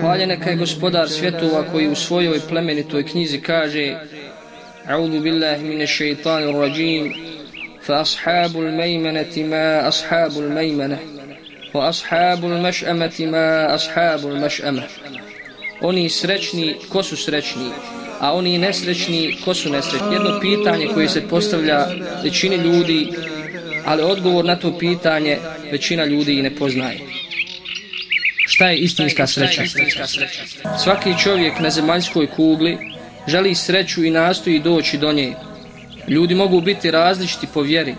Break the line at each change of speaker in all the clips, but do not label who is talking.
Hvala neka je gospodar svjetova koji u svojoj plemenitoj knjizi kaže A'udhu billahi mine šeitanir rajim Fa ashabu l-mejmeneti ma ashabu l-mejmene Wa ashabul maš'ameti ma ashabul maš'ame Oni srećni, ko su srećni? A oni nesrećni, ko su nesrećni? Jedno pitanje koje se postavlja većini ljudi Ali odgovor na to pitanje većina ljudi i ne poznaje šta je istinska sreća. Svaki čovjek na zemaljskoj kugli želi sreću i nastoji doći do nje. Ljudi mogu biti različiti po vjeri,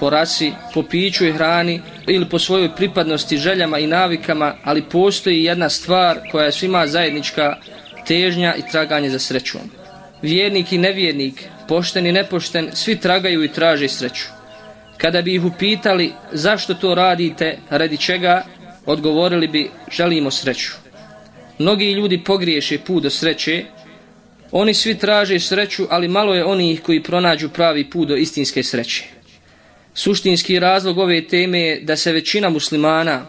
po rasi, po piću i hrani ili po svojoj pripadnosti, željama i navikama, ali postoji jedna stvar koja je svima zajednička težnja i traganje za srećom. Vjernik i nevjernik, pošten i nepošten, svi tragaju i traže sreću. Kada bi ih upitali zašto to radite, radi čega, odgovorili bi želimo sreću. Mnogi ljudi pogriješe put do sreće, oni svi traže sreću, ali malo je onih koji pronađu pravi put do istinske sreće. Suštinski razlog ove teme je da se većina muslimana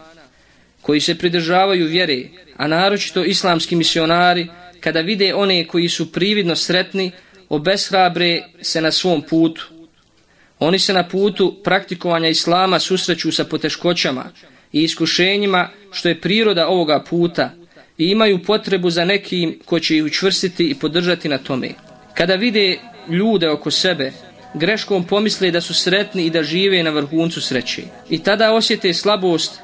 koji se pridržavaju vjere, a naročito islamski misionari, kada vide one koji su prividno sretni, obeshrabre se na svom putu. Oni se na putu praktikovanja islama susreću sa poteškoćama, i iskušenjima što je priroda ovoga puta i imaju potrebu za nekim ko će ih učvrstiti i podržati na tome. Kada vide ljude oko sebe, greškom pomisle da su sretni i da žive na vrhuncu sreće. I tada osjete slabost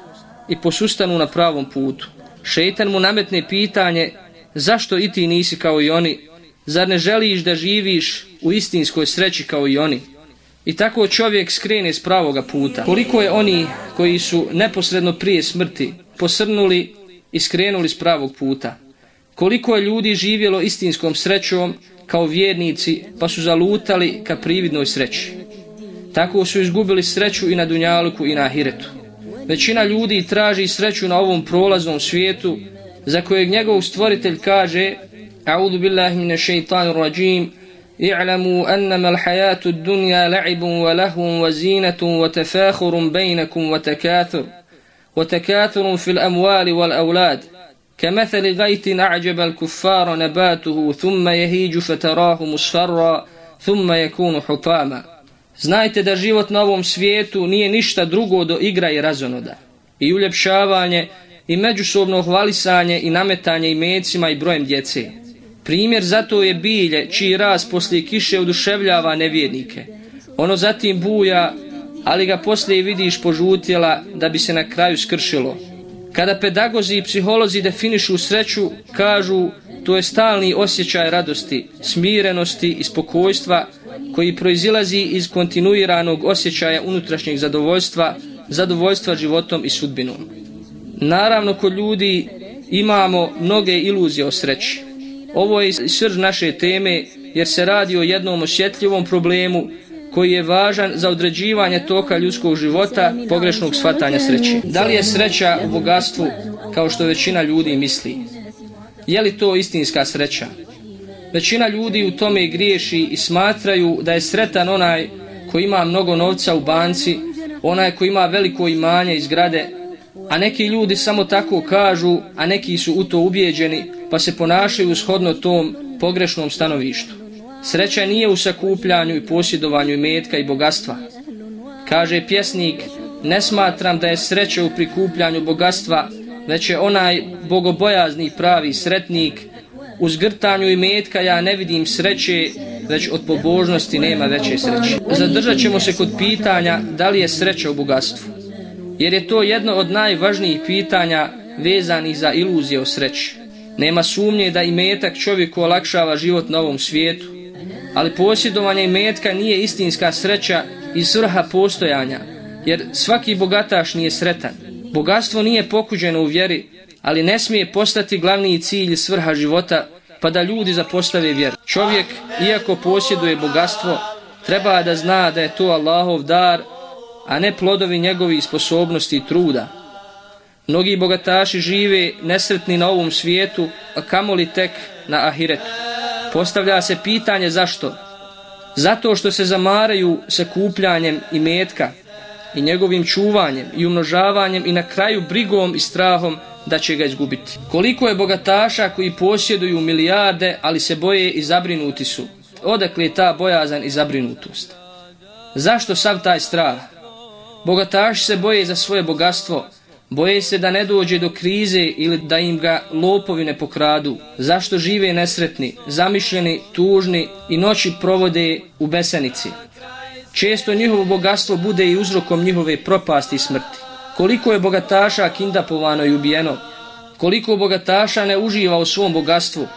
i posustanu na pravom putu. Šeitan mu nametne pitanje zašto i ti nisi kao i oni, zar ne želiš da živiš u istinskoj sreći kao i oni. I tako čovjek skrene s pravoga puta. Koliko je oni koji su neposredno prije smrti posrnuli i skrenuli s pravog puta. Koliko je ljudi živjelo istinskom srećom kao vjernici pa su zalutali ka prividnoj sreći. Tako su izgubili sreću i na Dunjaluku i na Ahiretu. Većina ljudi traži sreću na ovom prolaznom svijetu za kojeg njegov stvoritelj kaže A'udhu billahi mine šeitanu rajim اعلموا أنما الحياة الدنيا لعب ولهو وزينة وتفاخر بينكم وتكاثر وتكاثر في الأموال والأولاد كمثل غيث أعجب الكفار نباته ثم يهيج فتراه مصفرا ثم يكون حطاما Znajte da život na ovom svijetu nije ništa drugo do igra i razonoda. I uljepšavanje, i međusobno hvalisanje, i nametanje i mecima i brojem djece. Primjer zato je bilje čiji raz poslije kiše oduševljava nevjednike. Ono zatim buja, ali ga poslije vidiš požutjela da bi se na kraju skršilo. Kada pedagozi i psiholozi definišu sreću, kažu to je stalni osjećaj radosti, smirenosti i spokojstva koji proizilazi iz kontinuiranog osjećaja unutrašnjeg zadovoljstva, zadovoljstva životom i sudbinom. Naravno, kod ljudi imamo mnoge iluzije o sreći. Ovo je srž naše teme jer se radi o jednom osjetljivom problemu koji je važan za određivanje toka ljudskog života pogrešnog shvatanja sreće. Da li je sreća u bogatstvu kao što većina ljudi misli? Je li to istinska sreća? Većina ljudi u tome griješi i smatraju da je sretan onaj koji ima mnogo novca u banci, onaj koji ima veliko imanje iz grade, a neki ljudi samo tako kažu, a neki su u to ubijeđeni, pa se ponašaju shodno tom pogrešnom stanovištu. Sreća nije u sakupljanju i posjedovanju metka i bogatstva. Kaže pjesnik, ne smatram da je sreća u prikupljanju bogatstva, već je onaj bogobojazni pravi sretnik. U zgrtanju i metka ja ne vidim sreće, već od pobožnosti nema veće sreće. Zadržat ćemo se kod pitanja da li je sreća u bogatstvu. Jer je to jedno od najvažnijih pitanja vezanih za iluzije o sreći. Nema sumnje da i metak čovjeku olakšava život na ovom svijetu, ali posjedovanje metka nije istinska sreća i svrha postojanja, jer svaki bogataš nije sretan. Bogatstvo nije pokuđeno u vjeri, ali ne smije postati glavni cilj svrha života, pa da ljudi zapostave vjeru. Čovjek, iako posjeduje bogatstvo, treba da zna da je to Allahov dar, a ne plodovi njegovih sposobnosti i truda. Mnogi bogataši žive nesretni na ovom svijetu, a kamoli tek na ahiretu. Postavlja se pitanje zašto? Zato što se zamaraju sa kupljanjem i metka i njegovim čuvanjem i umnožavanjem i na kraju brigom i strahom da će ga izgubiti. Koliko je bogataša koji posjeduju milijarde, ali se boje i zabrinuti su. Odakle je ta bojazan i zabrinutost? Zašto sav taj strah? Bogataši se boje za svoje bogatstvo, boje se da ne dođe do krize ili da im ga lopovi ne pokradu. Zašto žive nesretni, zamišljeni, tužni i noći provode u besenici? Često njihovo bogatstvo bude i uzrokom njihove propasti i smrti. Koliko je bogataša kindapovano i ubijeno? Koliko bogataša ne uživa u svom bogatstvu?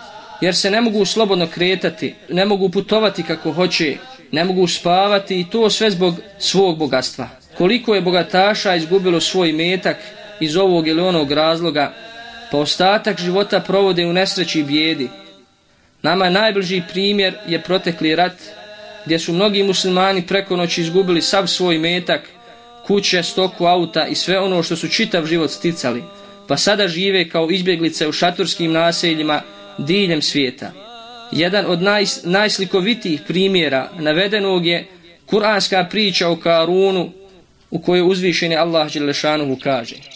Jer se ne mogu slobodno kretati, ne mogu putovati kako hoće, ne mogu spavati i to sve zbog svog bogatstva. Koliko je bogataša izgubilo svoj metak iz ovog ili onog razloga, pa ostatak života provode u nesreći i bijedi. Nama najbliži primjer je protekli rat, gdje su mnogi muslimani preko noći izgubili sav svoj metak, kuće, stoku, auta i sve ono što su čitav život sticali, pa sada žive kao izbjeglice u šatorskim naseljima diljem svijeta. Jedan od naj, najslikovitijih primjera navedenog je kuranska priča o Karunu u kojoj uzvišeni Allah Đelešanuhu kaže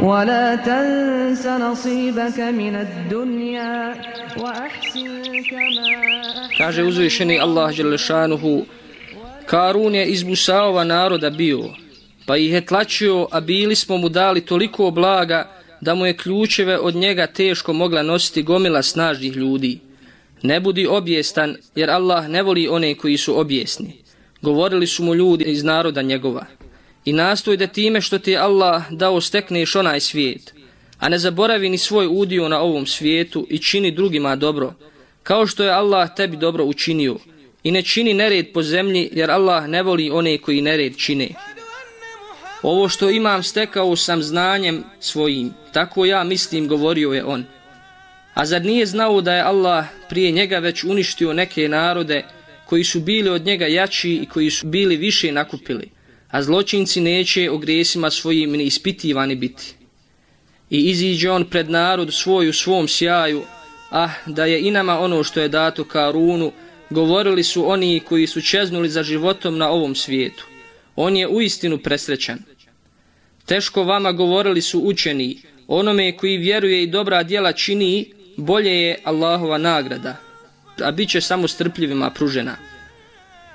ولا تنس نصيبك من الدنيا وأحسن كما Kaže uzvišeni Allah Đelešanuhu, Karun je iz Busaova naroda bio, pa ih je tlačio, a bili smo mu dali toliko blaga da mu je ključeve od njega teško mogla nositi gomila snažnih ljudi. Ne budi objestan, jer Allah ne voli one koji su objesni. Govorili su mu ljudi iz naroda njegova. I nastoj da time što ti Allah dao stekneš onaj svijet, a ne zaboravi ni svoj udio na ovom svijetu i čini drugima dobro, kao što je Allah tebi dobro učinio. I ne čini nered po zemlji, jer Allah ne voli one koji nered čine. Ovo što imam stekao sam znanjem svojim, tako ja mislim govorio je on. A zar nije znao da je Allah prije njega već uništio neke narode koji su bili od njega jači i koji su bili više nakupili, a zločinci neće o grijesima svojim ni ispitivani biti. I iziđe on pred narod svoj u svom sjaju, ah, da je i nama ono što je dato Karunu, govorili su oni koji su čeznuli za životom na ovom svijetu. On je uistinu presrećan. Teško vama govorili su učeni, onome koji vjeruje i dobra djela čini, bolje je Allahova nagrada, a bit će samo strpljivima pružena.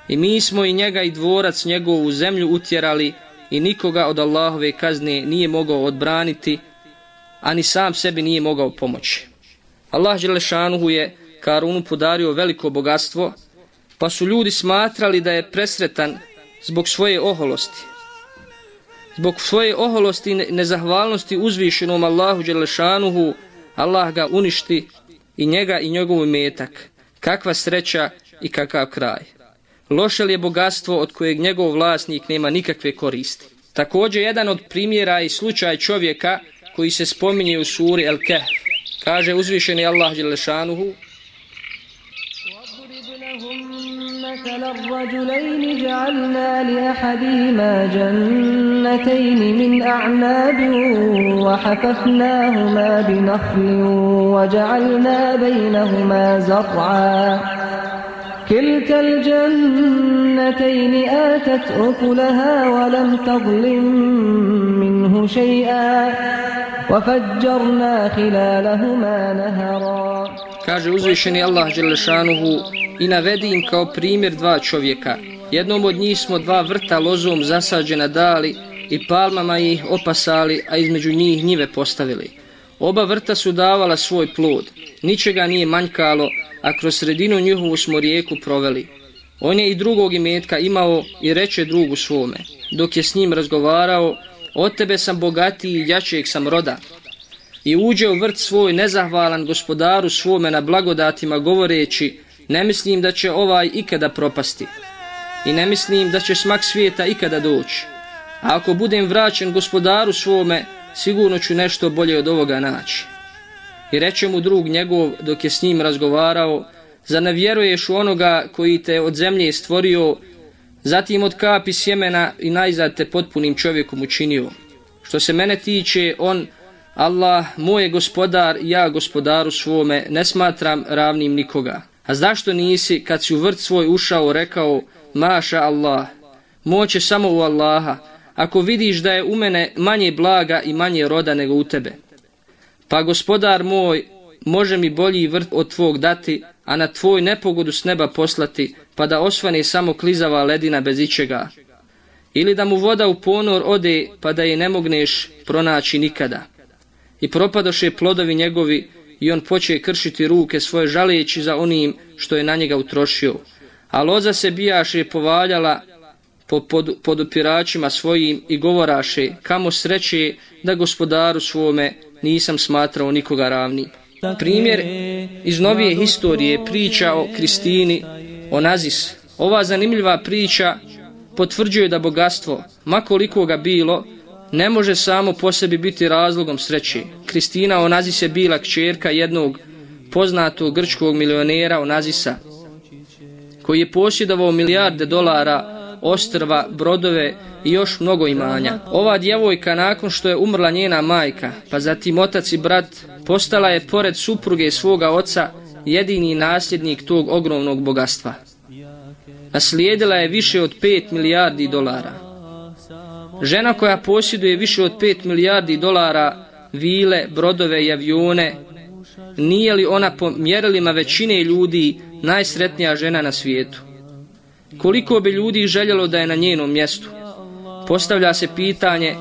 I mi smo i njega i dvorac njegovu zemlju utjerali i nikoga od Allahove kazne nije mogao odbraniti, ani sam sebi nije mogao pomoći. Allah Đelešanuhu je Karunu podario veliko bogatstvo, pa su ljudi smatrali da je presretan zbog svoje oholosti. Zbog svoje oholosti i nezahvalnosti uzvišenom Allahu Đelešanuhu, Allah ga uništi i njega i njegovu metak. Kakva sreća i kakav kraj. Loše li je bogatstvo od kojeg njegov vlasnik nema nikakve koristi. Također jedan od primjera i slučaj čovjeka koji se spominje u suri El Kehf. Kaže uzvišeni Allah Đelešanuhu مثل الرجلين جعلنا لأحدهما جنتين من أعناب وحففناهما بنخل وجعلنا بينهما زرعا كلتا الجنتين آتت أكلها ولم تظلم منه شيئا وفجرنا خلالهما نهرا Kaže uzvišeni Allah Đelešanuhu i navedi im kao primjer dva čovjeka. Jednom od njih smo dva vrta lozom zasađena dali i palmama ih opasali, a između njih njive postavili. Oba vrta su davala svoj plod, ničega nije manjkalo, a kroz sredinu njihovu smo rijeku proveli. On je i drugog imetka imao i reče drugu svome. Dok je s njim razgovarao, od tebe sam bogatiji i jačijeg sam roda. I uđe u vrt svoj nezahvalan gospodaru svome na blagodatima govoreći, Ne mislim da će ovaj ikada propasti. I ne mislim da će smak svijeta ikada doći. A ako budem vraćen gospodaru svome, sigurno ću nešto bolje od ovoga naći. I reče mu drug njegov dok je s njim razgovarao, za ne vjeruješ u onoga koji te od zemlje stvorio, zatim od kapi sjemena i najzad te potpunim čovjekom učinio. Što se mene tiče, on, Allah, moj gospodar, ja gospodaru svome, ne smatram ravnim nikoga. A zašto nisi, kad si u vrt svoj ušao, rekao, maša Allah, moće samo u Allaha, ako vidiš da je u mene manje blaga i manje roda nego u tebe. Pa gospodar moj, može mi bolji vrt od tvog dati, a na tvoj nepogodu s neba poslati, pa da osvane samo klizava ledina bez ičega. Ili da mu voda u ponor ode, pa da je ne mogneš pronaći nikada. I propadoše plodovi njegovi, i on poče kršiti ruke svoje žaleći za onim što je na njega utrošio. A loza se bijaše povaljala po pod, podupiračima svojim i govoraše kamo sreće da gospodaru svome nisam smatrao nikoga ravni. Primjer iz novije historije priča o Kristini Onazis. Ova zanimljiva priča potvrđuje da bogatstvo, makoliko ga bilo, ne može samo po sebi biti razlogom sreće. Kristina Onazis je bila kćerka jednog poznatog grčkog milionera Onazisa, koji je posjedovao milijarde dolara, ostrva, brodove i još mnogo imanja. Ova djevojka nakon što je umrla njena majka, pa zatim otac i brat, postala je pored supruge svoga oca jedini nasljednik tog ogromnog bogatstva. Naslijedila je više od 5 milijardi dolara. Žena koja posjeduje više od 5 milijardi dolara, vile, brodove i avione, nije li ona po mjerilima većine ljudi najsretnija žena na svijetu? Koliko bi ljudi željelo da je na njenom mjestu? Postavlja se pitanje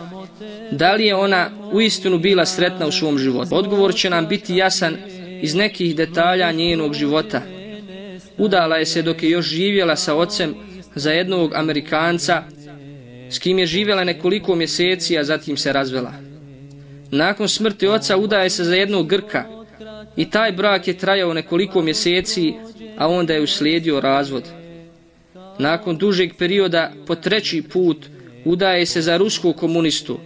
da li je ona uistinu bila sretna u svom životu. Odgovor će nam biti jasan iz nekih detalja njenog života. Udala je se dok je još živjela sa ocem za jednog Amerikanca s kim je živjela nekoliko mjeseci, a zatim se razvela. Nakon smrti oca udaje se za jednog Grka i taj brak je trajao nekoliko mjeseci, a onda je uslijedio razvod. Nakon dužeg perioda, po treći put, udaje se za rusku komunistu.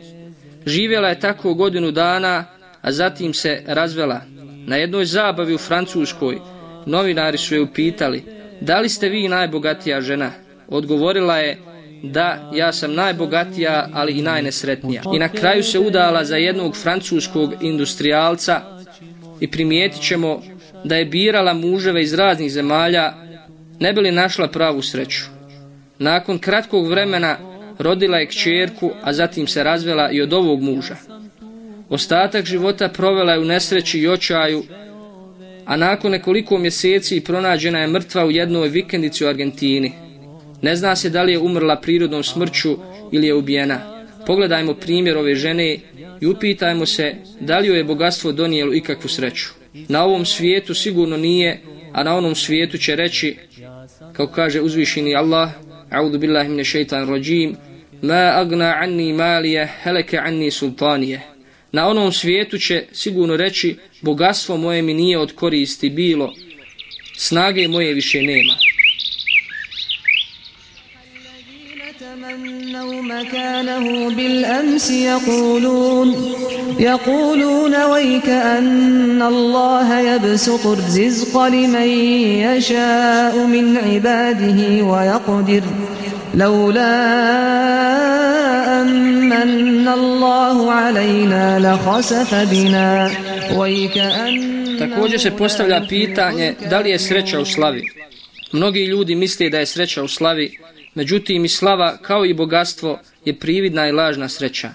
Živjela je tako godinu dana, a zatim se razvela. Na jednoj zabavi u Francuskoj, novinari su je upitali, da li ste vi najbogatija žena? Odgovorila je, da, ja sam najbogatija, ali i najnesretnija. I na kraju se udala za jednog francuskog industrijalca i primijetit ćemo da je birala muževe iz raznih zemalja, ne bi li našla pravu sreću. Nakon kratkog vremena rodila je kćerku, a zatim se razvela i od ovog muža. Ostatak života provela je u nesreći i očaju, a nakon nekoliko mjeseci pronađena je mrtva u jednoj vikendici u Argentini. Ne zna se da li je umrla prirodnom smrću ili je ubijena. Pogledajmo primjer ove žene i upitajmo se da li joj je bogatstvo donijelo ikakvu sreću. Na ovom svijetu sigurno nije, a na onom svijetu će reći, kao kaže uzvišeni Allah, A'udhu billahi mine šeitan rajim, ma agna anni malije, heleke anni sultanije. Na onom svijetu će sigurno reći, bogatstvo moje mi nije od koristi bilo, snage moje više nema. تمنوا مكانه بالأمس يقولون يقولون ويك أن الله يبسط الرزق لمن يشاء من عباده ويقدر لولا أمن الله علينا لخسف بنا ويك أن Također se postavlja pitanje da li je sreća u slavi. Mnogi ljudi misle da je sreća u slavi, Međutim, i slava, kao i bogatstvo, je prividna i lažna sreća.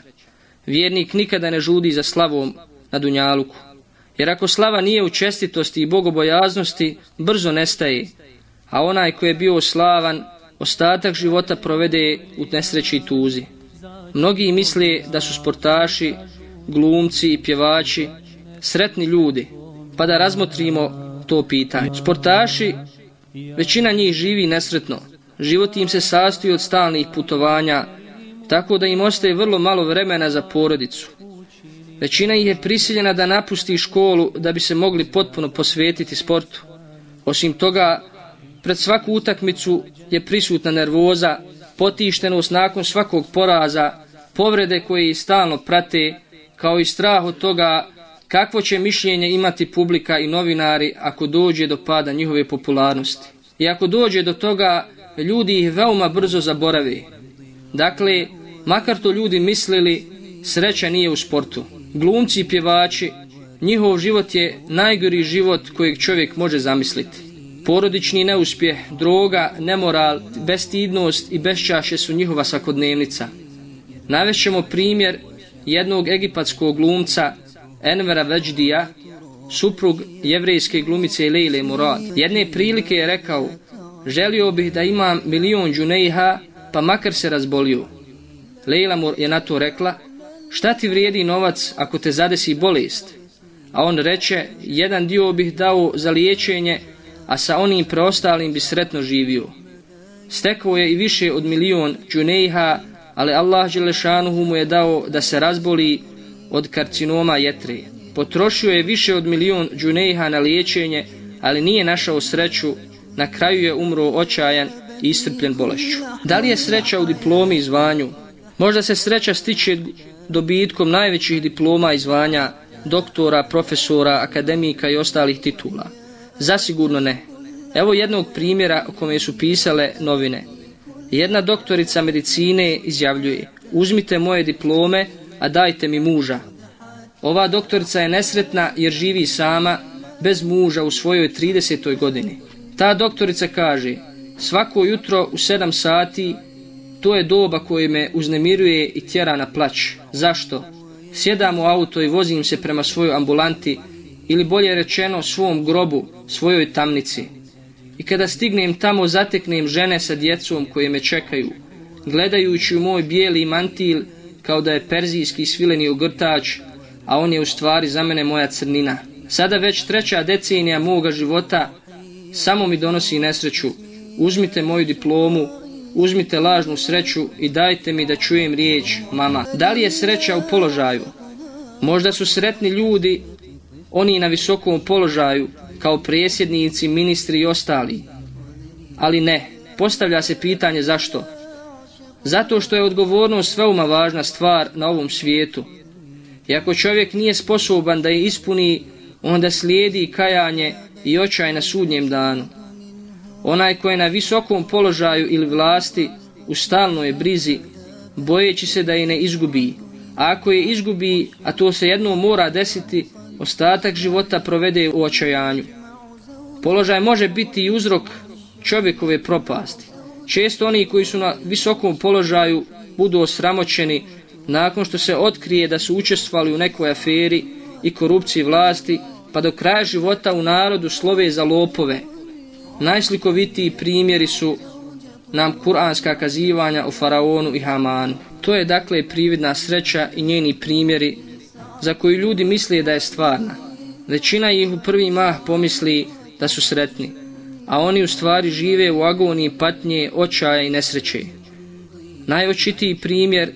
Vjernik nikada ne žudi za slavom na Dunjaluku. Jer ako slava nije u čestitosti i bogobojaznosti, brzo nestaje. A onaj koji je bio slavan, ostatak života provede u nesreći i tuzi. Mnogi misle da su sportaši, glumci i pjevači sretni ljudi, pa da razmotrimo to pitanje. Sportaši, većina njih živi nesretno, život im se sastoji od stalnih putovanja, tako da im ostaje vrlo malo vremena za porodicu. Većina ih je prisiljena da napusti školu da bi se mogli potpuno posvetiti sportu. Osim toga, pred svaku utakmicu je prisutna nervoza, potištenost nakon svakog poraza, povrede koje ih stalno prate, kao i strah od toga kakvo će mišljenje imati publika i novinari ako dođe do pada njihove popularnosti. I ako dođe do toga, Dakle, ljudi ih veoma brzo zaborave. Dakle, makar to ljudi mislili, sreća nije u sportu. Glumci i pjevači, njihov život je najgori život kojeg čovjek može zamisliti. Porodični neuspjeh, droga, nemoral, bestidnost i bešćaše su njihova svakodnevnica. Navešćemo primjer jednog egipatskog glumca Envera Veđdija, suprug jevrejske glumice Leile Murad. Jedne prilike je rekao, želio bih da imam milion džunejha, pa makar se razbolio. Lejla mu je na to rekla, šta ti vrijedi novac ako te zadesi bolest? A on reče, jedan dio bih dao za liječenje, a sa onim preostalim bi sretno živio. Stekao je i više od milion džunejha, ali Allah Đelešanuhu mu je dao da se razboli od karcinoma jetre. Potrošio je više od milion džunejha na liječenje, ali nije našao sreću, na kraju je umro očajan i istrpljen bolešću. Da li je sreća u diplomi i zvanju? Možda se sreća stiče dobitkom najvećih diploma i zvanja, doktora, profesora, akademika i ostalih titula. Zasigurno ne. Evo jednog primjera o kome su pisale novine. Jedna doktorica medicine izjavljuje, uzmite moje diplome, a dajte mi muža. Ova doktorica je nesretna jer živi sama, bez muža u svojoj 30. godini. Ta doktorica kaže, svako jutro u 7 sati, to je doba koje me uznemiruje i tjera na plać. Zašto? Sjedam u auto i vozim se prema svojoj ambulanti, ili bolje rečeno svom grobu, svojoj tamnici. I kada stignem tamo, zateknem žene sa djecom koje me čekaju, gledajući u moj bijeli mantil, kao da je perzijski svileni ogrtač, a on je u stvari za mene moja crnina. Sada već treća decenija moga života samo mi donosi nesreću. Uzmite moju diplomu, uzmite lažnu sreću i dajte mi da čujem riječ, mama. Da li je sreća u položaju? Možda su sretni ljudi, oni na visokom položaju, kao presjednici, ministri i ostali. Ali ne, postavlja se pitanje zašto. Zato što je odgovornost veoma važna stvar na ovom svijetu. I ako čovjek nije sposoban da je ispuni, onda slijedi kajanje i očaj na sudnjem danu. Onaj ko je na visokom položaju ili vlasti, u stalnoj brizi, bojeći se da je ne izgubi. A ako je izgubi, a to se jedno mora desiti, ostatak života provede u očajanju. Položaj može biti i uzrok čovjekove propasti. Često oni koji su na visokom položaju budu osramoćeni nakon što se otkrije da su učestvali u nekoj aferi i korupciji vlasti, pa do kraja života u narodu slove za lopove. Najslikovitiji primjeri su nam kuranska kazivanja o faraonu i Hamanu. To je dakle prividna sreća i njeni primjeri za koji ljudi misle da je stvarna. Većina ih u prvi mah pomisli da su sretni a oni u stvari žive u agoniji patnje, očaja i nesreće. Najočitiji primjer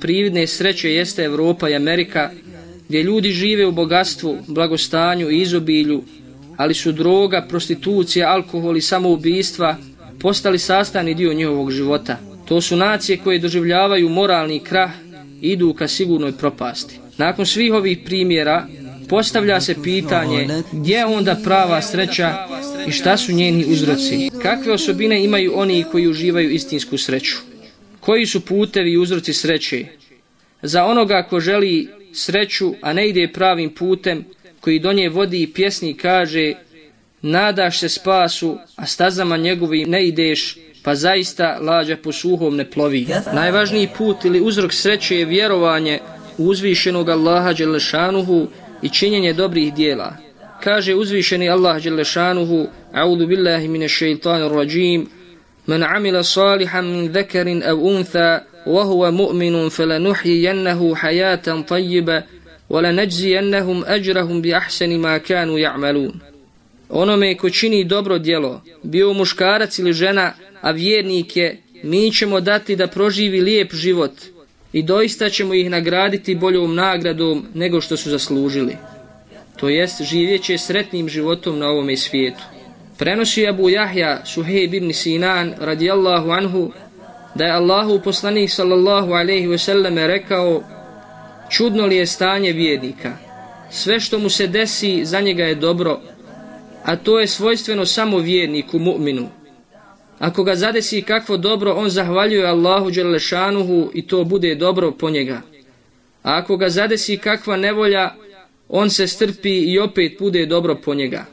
prividne sreće jeste Evropa i Amerika, gdje ljudi žive u bogatstvu, blagostanju i izobilju, ali su droga, prostitucija, alkohol i samoubistva postali sastavni dio njihovog života. To su nacije koje doživljavaju moralni krah i idu ka sigurnoj propasti. Nakon svih ovih primjera, postavlja se pitanje gdje je onda prava sreća i šta su njeni uzroci. Kakve osobine imaju oni koji uživaju istinsku sreću? Koji su putevi i uzroci sreće? Za onoga ko želi sreću, a ne ide pravim putem, koji do nje vodi i pjesni kaže Nadaš se spasu, a stazama njegovim ne ideš, pa zaista lađa po suhom ne plovi. Najvažniji put ili uzrok sreće je vjerovanje u uzvišenog Allaha Đelešanuhu i činjenje dobrih dijela. Kaže uzvišeni Allah Đelešanuhu, A'udhu billahi mine šeitanu rajim, Man amila salihan min zekarin av untha, wa huwa فلنحيينه حياة طيبة hayatan أجرهم بأحسن ما كانوا ajrahum bi ahsani ma kanu. Onome ko čini dobro djelo, bio muškarac ili žena, a vjernik je, mi ćemo dati da proživi lijep život, i doista ćemo ih nagraditi boljom nagradom nego što su zaslužili. To jest živjeće sretnim životom na ovome svijetu. Prenosi Abu Jahja Suhejb ibn Sinan radijallahu anhu da je Allahu poslanik sallallahu alaihi ve selleme rekao čudno li je stanje vjernika? Sve što mu se desi za njega je dobro a to je svojstveno samo vjerniku mu'minu. Ako ga zadesi kakvo dobro on zahvaljuje Allahu dželešanuhu i to bude dobro po njega. A ako ga zadesi kakva nevolja on se strpi i opet bude dobro po njega.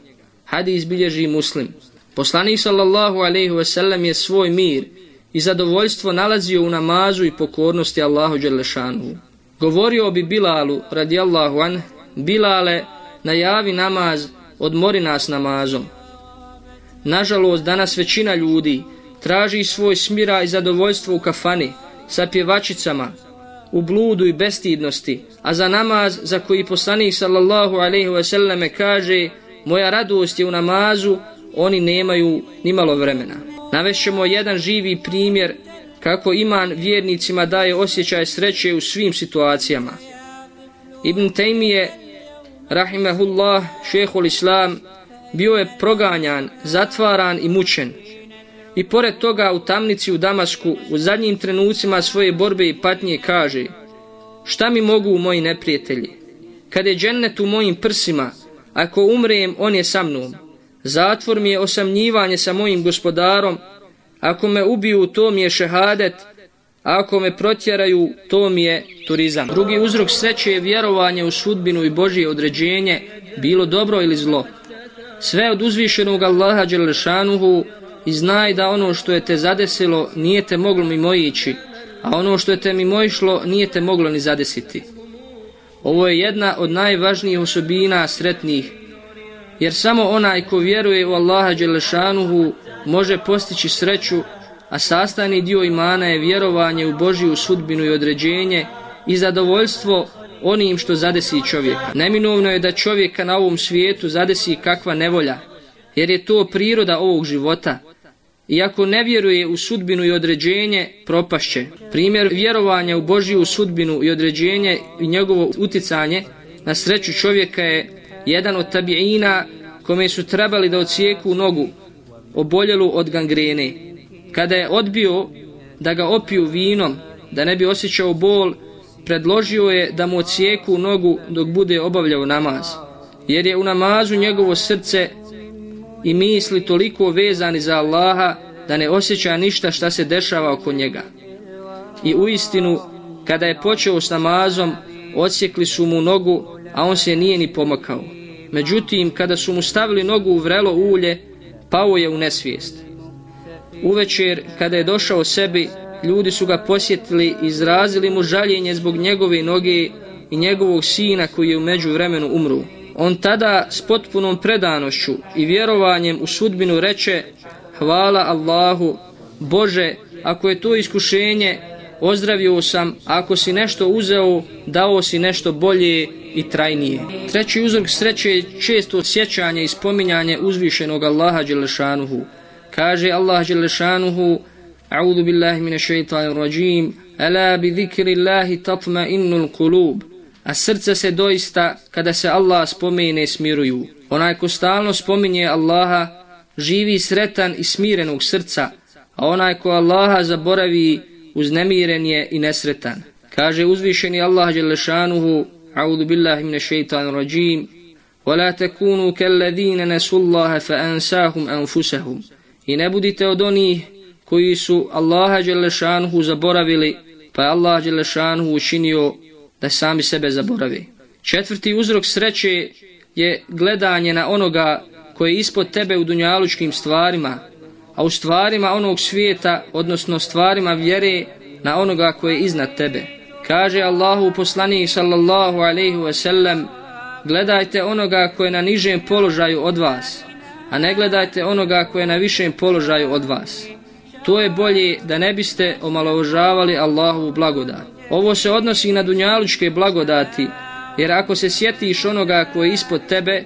Hadis bilježi muslim. Poslanik sallallahu alaihi ve sellem je svoj mir i zadovoljstvo nalazio u namazu i pokornosti Allahu Đelešanu. Govorio bi Bilalu, radijallahu an, Bilale, najavi namaz, odmori nas namazom. Nažalost, danas većina ljudi traži svoj smira i zadovoljstvo u kafani, sa pjevačicama, u bludu i bestidnosti, a za namaz za koji poslanik sallallahu alaihi ve selleme kaže moja radost je u namazu, oni nemaju ni malo vremena. Navešćemo jedan živi primjer kako iman vjernicima daje osjećaj sreće u svim situacijama. Ibn Taymije, rahimahullah, šehol islam, bio je proganjan, zatvaran i mučen. I pored toga u tamnici u Damasku u zadnjim trenucima svoje borbe i patnje kaže Šta mi mogu moji neprijatelji? Kad je džennet u mojim prsima, ako umrem, on je sa mnom. Zatvor mi je osamnjivanje sa mojim gospodarom, ako me ubiju, to mi je šehadet, ako me protjeraju, to mi je turizam. Drugi uzrok sreće je vjerovanje u sudbinu i Božije određenje, bilo dobro ili zlo. Sve od uzvišenog Allaha Đelešanuhu i znaj da ono što je te zadesilo nije te moglo mimojići, a ono što je te mimojišlo nije te moglo ni zadesiti. Ovo je jedna od najvažnijih osobina sretnih jer samo onaj ko vjeruje u Allaha Đelešanuhu može postići sreću, a sastavni dio imana je vjerovanje u Božiju sudbinu i određenje i zadovoljstvo onim što zadesi čovjeka. Neminovno je da čovjeka na ovom svijetu zadesi kakva nevolja, jer je to priroda ovog života. Iako ne vjeruje u sudbinu i određenje, propašće. Primjer vjerovanja u Božiju sudbinu i određenje i njegovo uticanje na sreću čovjeka je jedan od tabiina kome su trebali da ocijeku nogu oboljelu od gangrene. Kada je odbio da ga opiju vinom, da ne bi osjećao bol, predložio je da mu ocijeku nogu dok bude obavljao namaz. Jer je u namazu njegovo srce i misli toliko vezani za Allaha da ne osjeća ništa šta se dešava oko njega. I u istinu, kada je počeo s namazom, odsjekli su mu nogu, a on se nije ni pomakao. Međutim, kada su mu stavili nogu u vrelo ulje, pao je u nesvijest. Uvečer, kada je došao sebi, ljudi su ga posjetili i izrazili mu žaljenje zbog njegove noge i njegovog sina koji je u međuvremenu umru. On tada s potpunom predanošću i vjerovanjem u sudbinu reče Hvala Allahu, Bože, ako je to iskušenje, ozdravio sam, ako si nešto uzeo, dao si nešto bolje i trajnije. Treći uzrok sreće je često sjećanje i spominjanje uzvišenog Allaha Đelešanuhu. Kaže Allah Đelešanuhu, A'udhu billahi mine šeitanir rajim, Ala bi zikri Allahi tatma innul kulub. A srce se doista, kada se Allah spomene, smiruju. Onaj ko stalno spominje Allaha, živi sretan i smirenog srca, a onaj ko Allaha zaboravi, uznemiren je i nesretan. Kaže uzvišeni Allah Đelešanuhu, أعوذ بالله من الشيطان الرجيم ولا تكونوا كالذين نسوا الله فأنساهم أنفسهم I ne budite od onih koji su Allaha Đelešanhu zaboravili, pa je Allah Đelešanhu učinio da sami sebe zaboravi. Četvrti uzrok sreće je gledanje na onoga koji je ispod tebe u dunjalučkim stvarima, a u stvarima onog svijeta, odnosno stvarima vjere na onoga koji je iznad tebe. Kaže Allahu poslanik sallallahu alaihi ve sellem, gledajte onoga ko je na nižem položaju od vas, a ne gledajte onoga ko je na višem položaju od vas. To je bolje da ne biste omalovažavali Allahovu blagodat. Ovo se odnosi na dunjalučke blagodati, jer ako se sjetiš onoga ko je ispod tebe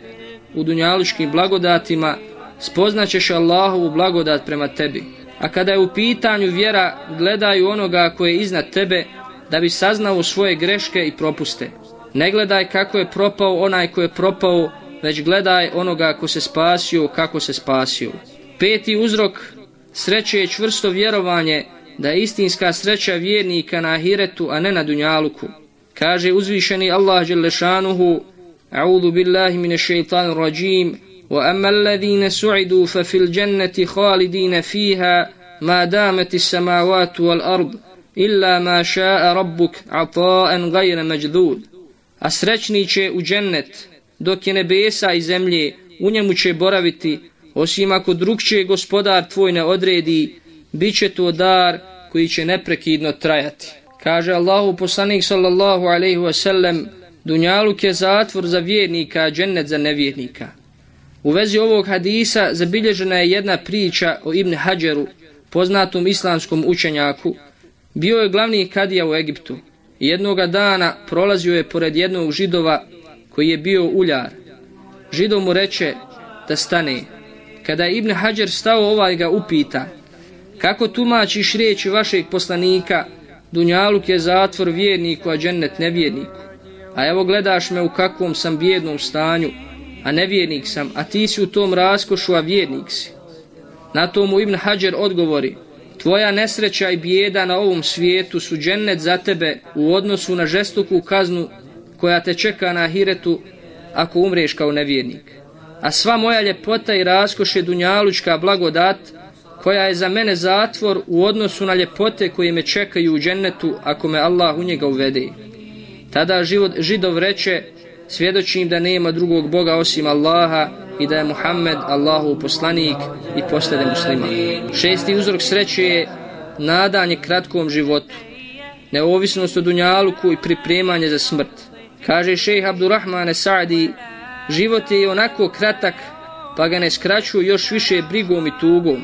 u dunjalučkim blagodatima, spoznaćeš Allahovu blagodat prema tebi. A kada je u pitanju vjera, gledaju onoga ko je iznad tebe, da bi saznao svoje greške i propuste. Ne gledaj kako je propao onaj ko je propao, već gledaj onoga ko se spasio, kako se spasio. Peti uzrok sreće je čvrsto vjerovanje da je istinska sreća vjernika na ahiretu, a ne na dunjaluku. Kaže uzvišeni Allah Đelešanuhu, A'udhu billahi mine šeitan rajim, wa amma alladhina su'idu fa fil jannati khalidina fiha ma damat as-samawati wal ard illa ma sha'a rabbuk ata'an gajra majdud. A srećni će u džennet, dok je nebesa i zemlje, u njemu će boraviti, osim ako drugče gospodar tvoj ne odredi, bit će to dar koji će neprekidno trajati. Kaže Allahu poslanik sallallahu alaihi wasallam, Dunjaluk je zatvor za vjernika, džennet za nevjernika. U vezi ovog hadisa zabilježena je jedna priča o Ibn Hađeru, poznatom islamskom učenjaku. Bio je glavni kadija u Egiptu. Jednoga dana prolazio je pored jednog židova koji je bio uljar. Židov mu reče da stane. Kada je Ibn Hajar stao ovaj ga upita, kako tumačiš riječi vašeg poslanika, Dunjaluk je zatvor vjerniku, a džennet nevjerniku. A evo gledaš me u kakvom sam bjednom stanju, a nevjernik sam, a ti si u tom raskošu, a vjernik si. Na tomu Ibn Hajar odgovori, tvoja nesreća i bijeda na ovom svijetu su džennet za tebe u odnosu na žestoku kaznu koja te čeka na hiretu ako umreš kao nevjernik. A sva moja ljepota i raskoš je dunjalučka blagodat koja je za mene zatvor u odnosu na ljepote koje me čekaju u džennetu ako me Allah u njega uvede. Tada život, židov reče, svjedočim da nema drugog Boga osim Allaha i da je Muhammed Allahu poslanik i postade muslima. Šesti uzrok sreće je nadanje kratkom životu, neovisnost od dunjaluku i pripremanje za smrt. Kaže šejh Abdurrahmane Sa'di, život je onako kratak, pa ga ne skraćuju još više brigom i tugom.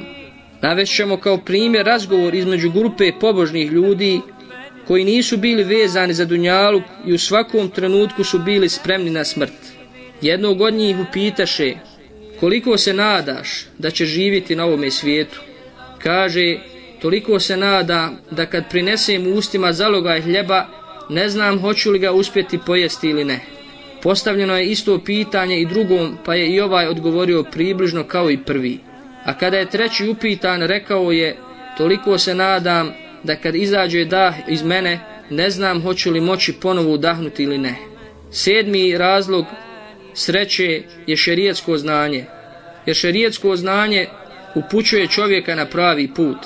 Navešćemo kao primjer razgovor između grupe pobožnih ljudi koji nisu bili vezani za dunjaluk i u svakom trenutku su bili spremni na smrt. Jednog od njih upitaše, koliko se nadaš da će živjeti na ovome svijetu? Kaže, toliko se nada da kad prinesem u ustima zalogaj hljeba, ne znam hoću li ga uspjeti pojesti ili ne. Postavljeno je isto pitanje i drugom, pa je i ovaj odgovorio približno kao i prvi. A kada je treći upitan, rekao je, toliko se nadam da kad izađe dah iz mene, ne znam hoću li moći ponovo udahnuti ili ne. Sedmi razlog sreće je šerijetsko znanje. Jer šerijetsko znanje upućuje čovjeka na pravi put.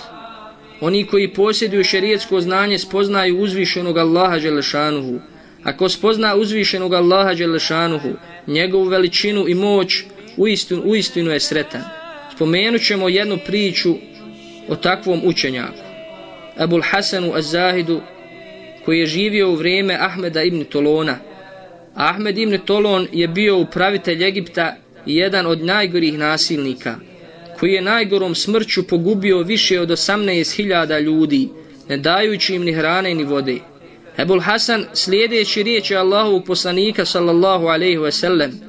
Oni koji posjeduju šerijetsko znanje spoznaju uzvišenog Allaha Đelešanuhu. Ako spozna uzvišenog Allaha Đelešanuhu, njegovu veličinu i moć, uistinu, uistinu je sretan. Spomenut ćemo jednu priču o takvom učenjaku. Abul Hasanu Az-Zahidu koji je živio u vrijeme Ahmeda ibn Tolona. Ahmed ibn Tolon je bio upravitelj Egipta i jedan od najgorih nasilnika, koji je najgorom smrću pogubio više od 18.000 ljudi, ne dajući im ni hrane ni vode. Ebul Hasan, slijedeći riječi Allahu poslanika sallallahu alaihi ve sellem,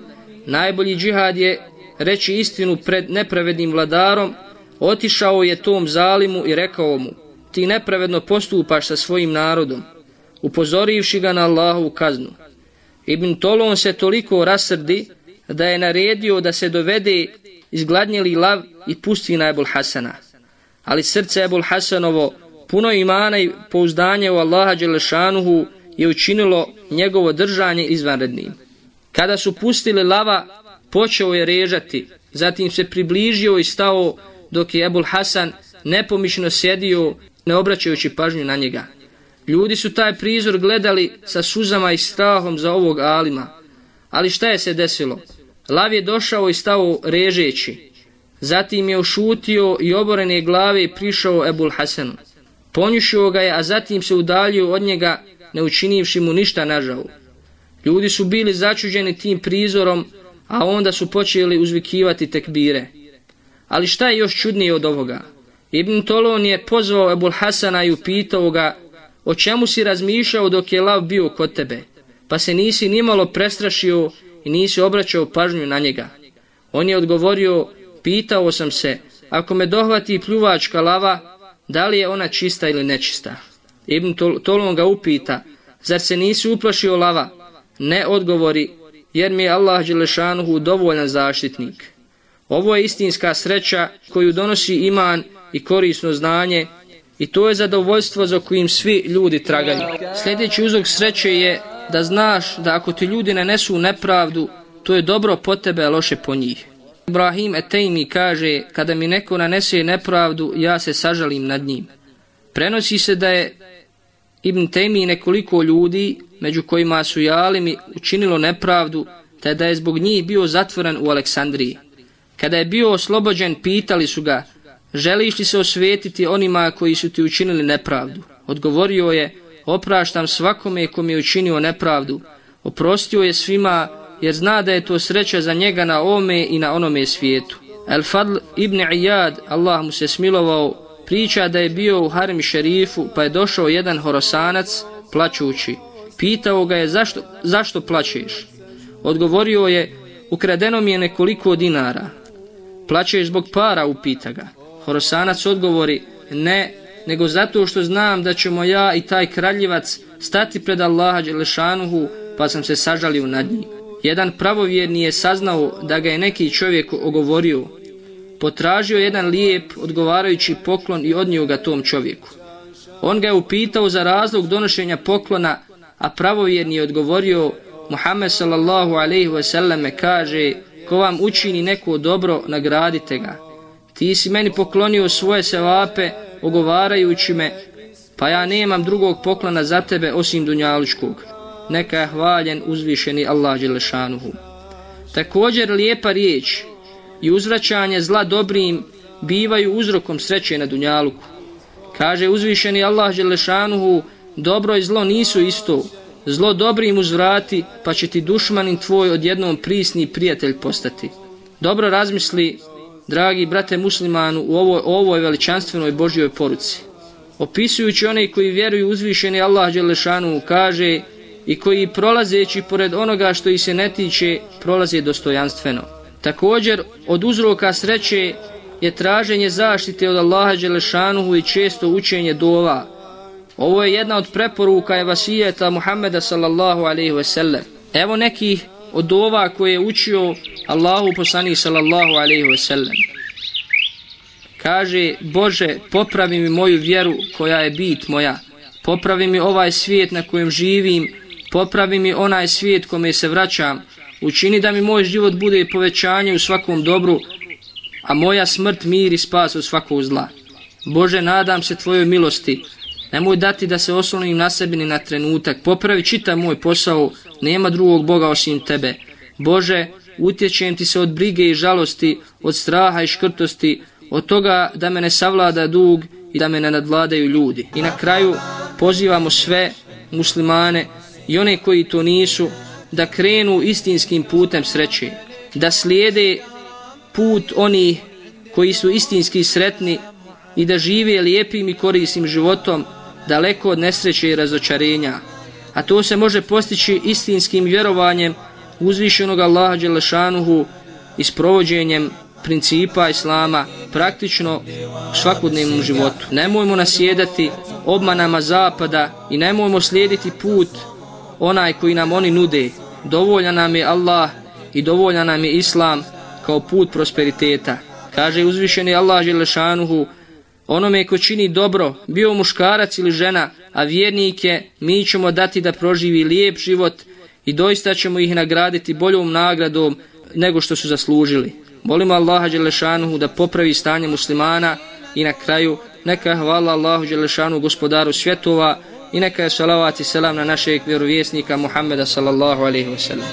najbolji džihad je reći istinu pred nepravednim vladarom, otišao je tom zalimu i rekao mu, ti nepravedno postupaš sa svojim narodom, upozorivši ga na Allahovu kaznu. Ibn Tolon se toliko rasrdi da je naredio da se dovede izgladnjeli lav i pusti na Ebul Hasana. Ali srce Ebul Hasanovo, puno imana i pouzdanje u Allaha Đelešanuhu, je učinilo njegovo držanje izvanrednim. Kada su pustili lava, počeo je režati, zatim se približio i stao dok je Ebul Hasan nepomišno sjedio ne obraćajući pažnju na njega. Ljudi su taj prizor gledali sa suzama i strahom za ovog alima. Ali šta je se desilo? Lav je došao i stao režeći. Zatim je ušutio i oborene glave prišao Ebul Hasanu. Ponjušio ga je, a zatim se udalio od njega, ne učinivši mu ništa nažavu. Ljudi su bili začuđeni tim prizorom, a onda su počeli uzvikivati tekbire. Ali šta je još čudnije od ovoga? Ibn Tolon je pozvao Ebul Hasana i upitao ga o čemu si razmišljao dok je lav bio kod tebe, pa se nisi nimalo prestrašio i nisi obraćao pažnju na njega. On je odgovorio, pitao sam se, ako me dohvati pljuvačka lava, da li je ona čista ili nečista? Ibn Tolon ga upita, zar se nisi uplašio lava? Ne odgovori, jer mi je Allah Đelešanuhu dovoljan zaštitnik. Ovo je istinska sreća koju donosi iman i korisno znanje I to je zadovoljstvo za kojim svi ljudi tragaju. Sljedeći uzrok sreće je da znaš da ako ti ljudi nanesu nepravdu, to je dobro po tebe, a loše po njih. Ibrahim Etejmi kaže, kada mi neko nanese nepravdu, ja se sažalim nad njim. Prenosi se da je Ibn Tejmi nekoliko ljudi, među kojima su jalimi, učinilo nepravdu, te da je zbog njih bio zatvoren u Aleksandriji. Kada je bio oslobođen, pitali su ga, želiš li se osvetiti onima koji su ti učinili nepravdu? Odgovorio je, opraštam svakome ko mi je učinio nepravdu. Oprostio je svima, jer zna da je to sreća za njega na ome i na onome svijetu. El Fadl ibn Iyad, Allah mu se smilovao, priča da je bio u Harim šerifu, pa je došao jedan horosanac, plaćući. Pitao ga je, zašto, zašto plaćeš? Odgovorio je, ukradeno mi je nekoliko dinara. Plaćeš zbog para, upita ga. Horosanac odgovori, ne, nego zato što znam da ćemo ja i taj kraljevac stati pred Allaha Đelešanuhu, pa sam se sažalio nad njim. Jedan pravovjerni je saznao da ga je neki čovjek ogovorio. Potražio jedan lijep, odgovarajući poklon i odnio ga tom čovjeku. On ga je upitao za razlog donošenja poklona, a pravovjerni je odgovorio, Muhammed sallallahu alaihi wasallam kaže, ko vam učini neko dobro, nagradite ga. Ti si meni poklonio svoje selape ogovarajući me, pa ja nemam drugog poklona za tebe osim dunjalučkog. Neka je hvaljen uzvišeni Allah Đelešanuhu. Također lijepa riječ i uzvraćanje zla dobrim bivaju uzrokom sreće na dunjaluku. Kaže uzvišeni Allah Đelešanuhu, dobro i zlo nisu isto, zlo dobrim uzvrati, pa će ti dušmanin tvoj odjednom prisni prijatelj postati. Dobro razmisli, dragi brate muslimanu, u ovoj, ovoj veličanstvenoj Božjoj poruci. Opisujući one koji vjeruju uzvišeni Allah Đelešanu, kaže i koji prolazeći pored onoga što ih se ne tiče, prolaze dostojanstveno. Također, od uzroka sreće je traženje zaštite od Allaha Đelešanuhu i često učenje dova, Ovo je jedna od preporuka je vasijeta Muhammeda sallallahu alaihi ve sellem. Evo nekih od ova koje je učio Allahu poslanih sallallahu alaihi ve sellem. Kaže, Bože, popravi mi moju vjeru koja je bit moja. Popravi mi ovaj svijet na kojem živim. Popravi mi onaj svijet kome se vraćam. Učini da mi moj život bude povećanje u svakom dobru, a moja smrt mir i spas od svakog zla. Bože, nadam se Tvojoj milosti, Nemoj dati da se oslonim na sebi ni na trenutak. Popravi čitav moj posao, nema drugog Boga osim tebe. Bože, utječem ti se od brige i žalosti, od straha i škrtosti, od toga da me ne savlada dug i da me ne nadvladaju ljudi. I na kraju pozivamo sve muslimane i one koji to nisu da krenu istinskim putem sreće, da slijede put oni koji su istinski sretni i da žive lijepim i korisnim životom, daleko od nesreće i razočarenja, a to se može postići istinskim vjerovanjem uzvišenog Allaha Đelešanuhu i sprovođenjem principa Islama praktično u svakodnevnom životu. Nemojmo nasjedati obmanama zapada i nemojmo slijediti put onaj koji nam oni nude. Dovolja nam je Allah i dovolja nam je Islam kao put prosperiteta. Kaže uzvišeni Allah Đelešanuhu Onome ko čini dobro, bio muškarac ili žena, a vjernike, mi ćemo dati da proživi lijep život i doista ćemo ih nagraditi boljom nagradom nego što su zaslužili. Molimo Allaha Đelešanuhu da popravi stanje muslimana i na kraju neka je hvala Allahu Đelešanu gospodaru svjetova i neka je salavat i selam na našeg vjerovjesnika Muhammeda sallallahu alaihi wasallam.